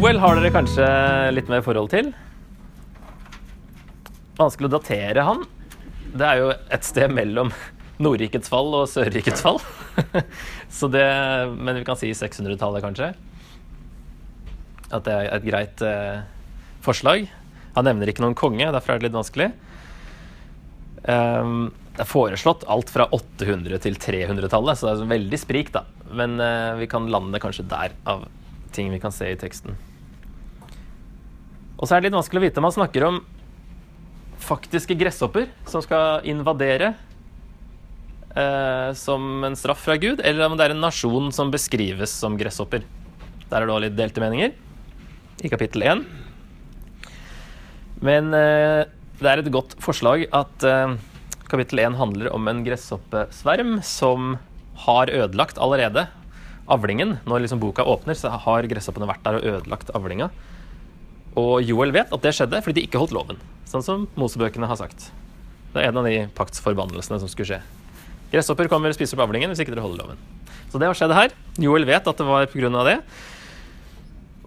Joel har dere kanskje litt mer forhold til. Vanskelig å datere han. Det er jo et sted mellom Nordrikets fall og Sørrikets fall. Så det, men vi kan si 600-tallet, kanskje. At det er et greit eh, forslag. Han nevner ikke noen konge, derfor er det litt vanskelig. Um, det er foreslått alt fra 800- til 300-tallet, så det er veldig sprik, da. Men eh, vi kan lande kanskje der, av ting vi kan se i teksten. Og så er det litt vanskelig å vite om han snakker om faktiske gresshopper som skal invadere eh, som en straff fra Gud, eller om det er en nasjon som beskrives som gresshopper. Der er det òg litt delte meninger i kapittel 1. Men eh, det er et godt forslag at eh, kapittel 1 handler om en gresshoppesverm som har ødelagt allerede avlingen. Når liksom boka åpner, så har gresshoppene vært der og ødelagt avlinga. Og Joel vet at det skjedde fordi de ikke holdt loven, sånn som Mosebøkene har sagt. Det er en av de paktsforbannelsene som skulle skje. Gresshopper kommer og spiser opp avlingen hvis ikke dere holder loven. Så det har skjedd her. Joel vet at det var pga. det.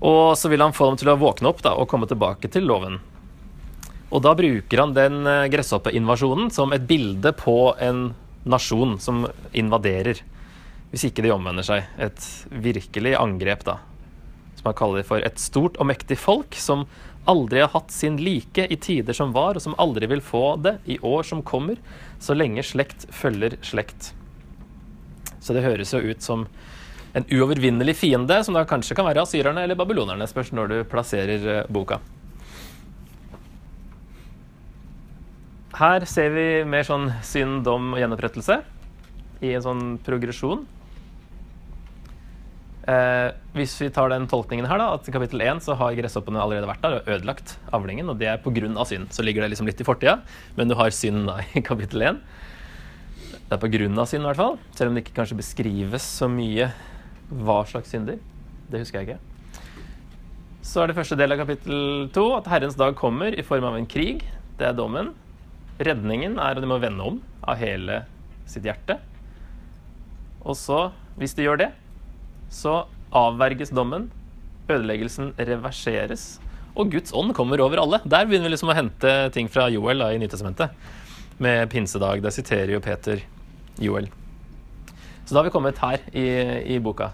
Og så vil han få dem til å våkne opp da, og komme tilbake til loven. Og da bruker han den eh, gresshoppeinvasjonen som et bilde på en nasjon som invaderer. Hvis ikke de omvender seg. Et virkelig angrep, da. Som han kaller for et stort og mektig folk som aldri har hatt sin like i tider som var, og som aldri vil få det i år som kommer, så lenge slekt følger slekt. Så det høres jo ut som en uovervinnelig fiende, som da kanskje kan være asyrerne eller babylonerne. Spørs når du plasserer eh, boka. Her ser vi mer sånn synd, dom og gjenopprettelse i en sånn progresjon. Eh, hvis vi tar den tolkningen her, da, at i kapittel 1 så har gresshoppene allerede vært der og ødelagt avlingen, og det er pga. synd. Så ligger det liksom litt i fortida, men du har synd da i kapittel 1. Det er pga. synd, i hvert fall. Selv om det ikke kanskje beskrives så mye hva slags synder. Det husker jeg ikke. Så er det første del av kapittel 2 at Herrens dag kommer i form av en krig. Det er dommen. Redningen er at de må vende om av hele sitt hjerte. Og så, hvis de gjør det, så avverges dommen, ødeleggelsen reverseres, og Guds ånd kommer over alle. Der begynner vi liksom å hente ting fra Joel da, i Nytestamentet. Med pinsedag. Der siterer jo Peter Joel. Så da har vi kommet her i, i boka.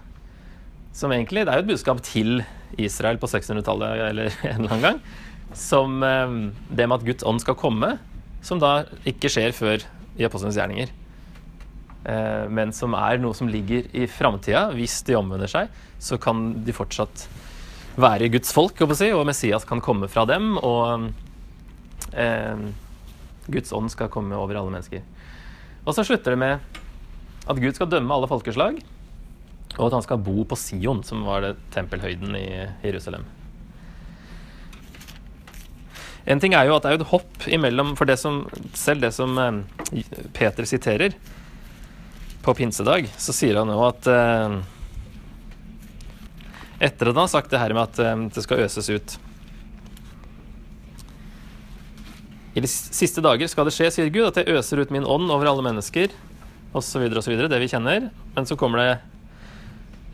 Som egentlig Det er jo et budskap til Israel på 600-tallet eller en eller annen gang. Som eh, det med at Guds ånd skal komme, som da ikke skjer før i apostlenes gjerninger. Eh, men som er noe som ligger i framtida. Hvis de omvender seg, så kan de fortsatt være Guds folk, si, og Messias kan komme fra dem. Og eh, Guds ånd skal komme over alle mennesker. Og så slutter det med at Gud skal dømme alle folkeslag, og at han skal bo på Sion, som var det tempelhøyden i Jerusalem. En ting er jo at det er et hopp imellom For det som, selv det som eh, Peter siterer, på pinsedag, så sier han jo at eh, Etter at han har sagt det her med at eh, det skal øses ut I de siste dager skal det skje, sier Gud, at jeg øser ut min ånd over alle mennesker, osv., osv., det vi kjenner. Men så kommer det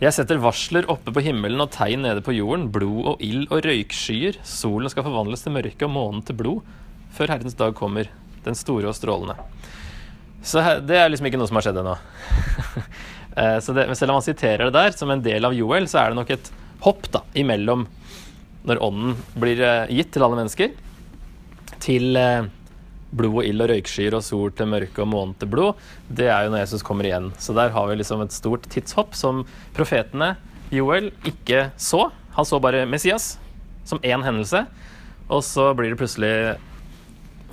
Jeg setter varsler oppe på himmelen og tegn nede på jorden, blod og ild og røykskyer. Solen skal forvandles til mørke og månen til blod, før Herrens dag kommer, den store og strålende. Så det er liksom ikke noe som har skjedd ennå. Eh, så det, selv om han siterer det der som en del av Joel, så er det nok et hopp da, imellom når ånden blir eh, gitt til alle mennesker, til eh, blod og ild og røykskyer og sol til mørke og måne til blod. Det er jo når Jesus kommer igjen. Så der har vi liksom et stort tidshopp som profetene Joel ikke så. Han så bare Messias som én hendelse, og så blir det plutselig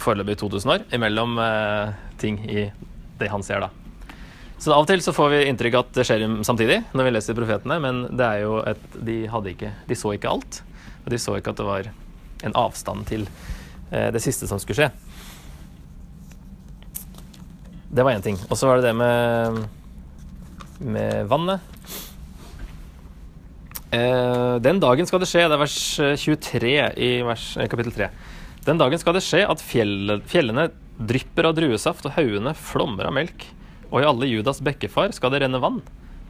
foreløpig 2000 år imellom eh, ting i det han ser, da. Så av og til så får vi inntrykk at det skjer samtidig når vi leser profetene, men det er jo at de, hadde ikke, de så ikke alt. Og de så ikke at det var en avstand til eh, det siste som skulle skje. Det var én ting. Og så var det det med, med vannet. Eh, den dagen skal det skje, det er vers 23 i vers, eh, kapittel 3. Den dagen skal det skje at fjellene drypper av druesaft, og haugene flommer av melk. Og i alle Judas bekkefar skal det renne vann.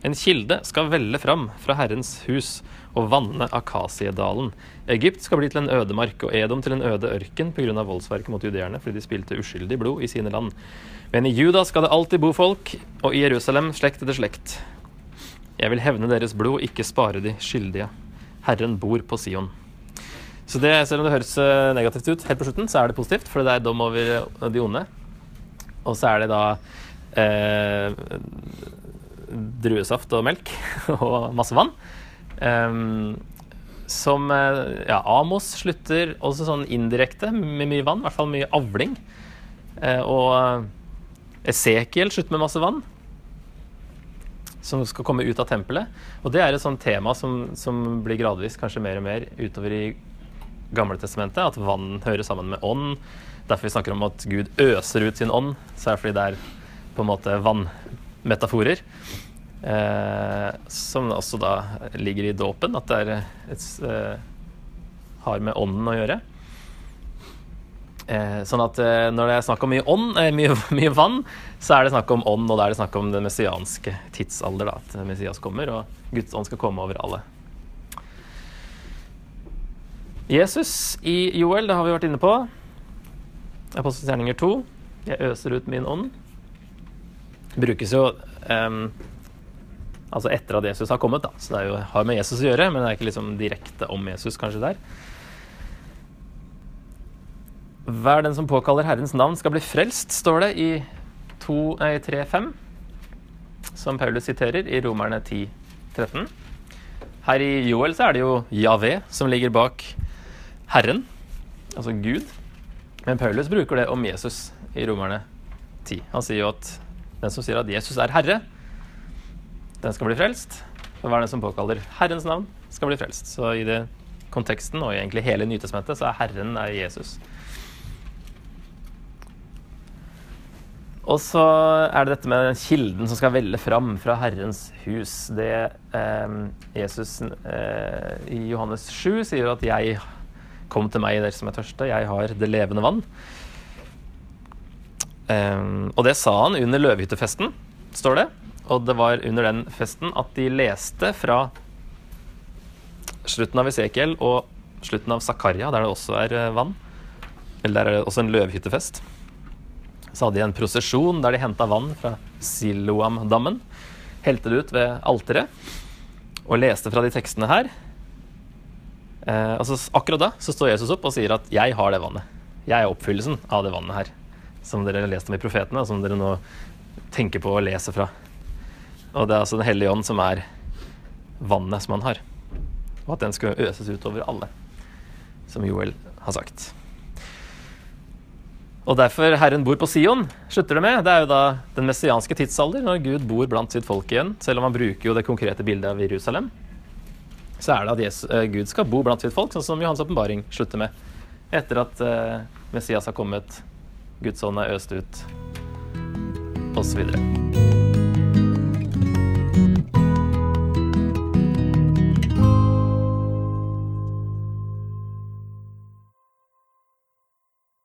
En kilde skal velle fram fra Herrens hus og vanne Akasiedalen. Egypt skal bli til en ødemark og Edom til en øde ørken pga. voldsverket mot judeerne fordi de spilte uskyldig blod i sine land. Men i Juda skal det alltid bo folk, og i Jerusalem slekt etter slekt. Jeg vil hevne deres blod, ikke spare de skyldige. Herren bor på Sion. Så det, selv om det høres eh, negativt ut helt på slutten, så er det positivt, for det er dom over de onde. Og så er det da eh, druesaft og melk og masse vann. Um, som eh, Ja, Amos slutter også sånn indirekte med mye vann, i hvert fall mye avling. Eh, og Esekiel slutter med masse vann, som skal komme ut av tempelet. Og det er et sånt tema som, som blir gradvis kanskje mer og mer utover i Gamle testamentet, at vann hører sammen med ånd. Derfor vi snakker om at Gud øser ut sin ånd, så er det fordi det er på en måte vannmetaforer. Eh, som også da ligger i dåpen, at det et, eh, har med ånden å gjøre. Eh, sånn at eh, når det er snakk om mye, ånd, eh, mye, mye, vann, så er det snakk om ånd, og da er det snakk om den messianske tidsalder. Da, at Messias kommer, og Guds ånd skal komme over alle. Jesus i Joel, det har vi vært inne på. Apostelens gjerninger 2. Jeg øser ut min ånd. Brukes jo um, Altså etter at Jesus har kommet, da. Så det jo, har med Jesus å gjøre, men det er ikke liksom direkte om Jesus kanskje der. Hver den som påkaller Herrens navn, skal bli frelst, står det i 3.5, som Paulus siterer i Romerne 10, 13. Her i Joel så er det jo Javé som ligger bak Herren, altså Gud. Men Paulus bruker det om Jesus i Romerne 10. Han sier jo at den som sier at Jesus er Herre, den skal bli frelst. Og hver den som påkaller Herrens navn, skal bli frelst. Så i det konteksten, og egentlig hele Nytestamentet, så er Herren er Jesus. Og så er det dette med den kilden som skal velle fram fra Herrens hus. Det eh, Jesus eh, i Johannes 7 sier at 'jeg kom til meg, dere som er tørste, jeg har det levende vann'. Um, og det sa han under løvhyttefesten, står det. Og det var under den festen at de leste fra slutten av Esekiel og slutten av Zakaria, der det også er eh, vann. Eller der er det også en løvhyttefest. Så hadde de en prosesjon der de henta vann fra Siloam-dammen. Helte det ut ved alteret og leste fra de tekstene her. Eh, altså, akkurat da så står Jesus opp og sier at 'jeg har det vannet'. Jeg er oppfyllelsen av det vannet her. Som dere har lest om i profetene, og som dere nå tenker på å lese fra. Og det er altså Den hellige ånd som er vannet som han har. Og at den skal øses utover alle, som Joel har sagt. Og derfor Herren bor på Sion, slutter det med. Det er jo da den messianske tidsalder, når Gud bor blant sitt folk igjen. Selv om han bruker jo det konkrete bildet av Jerusalem. Så er det at Jesus, uh, Gud skal bo blant sitt folk, sånn som Johans åpenbaring slutter med. Etter at uh, Messias har kommet, Guds ånd er øst ut, osv.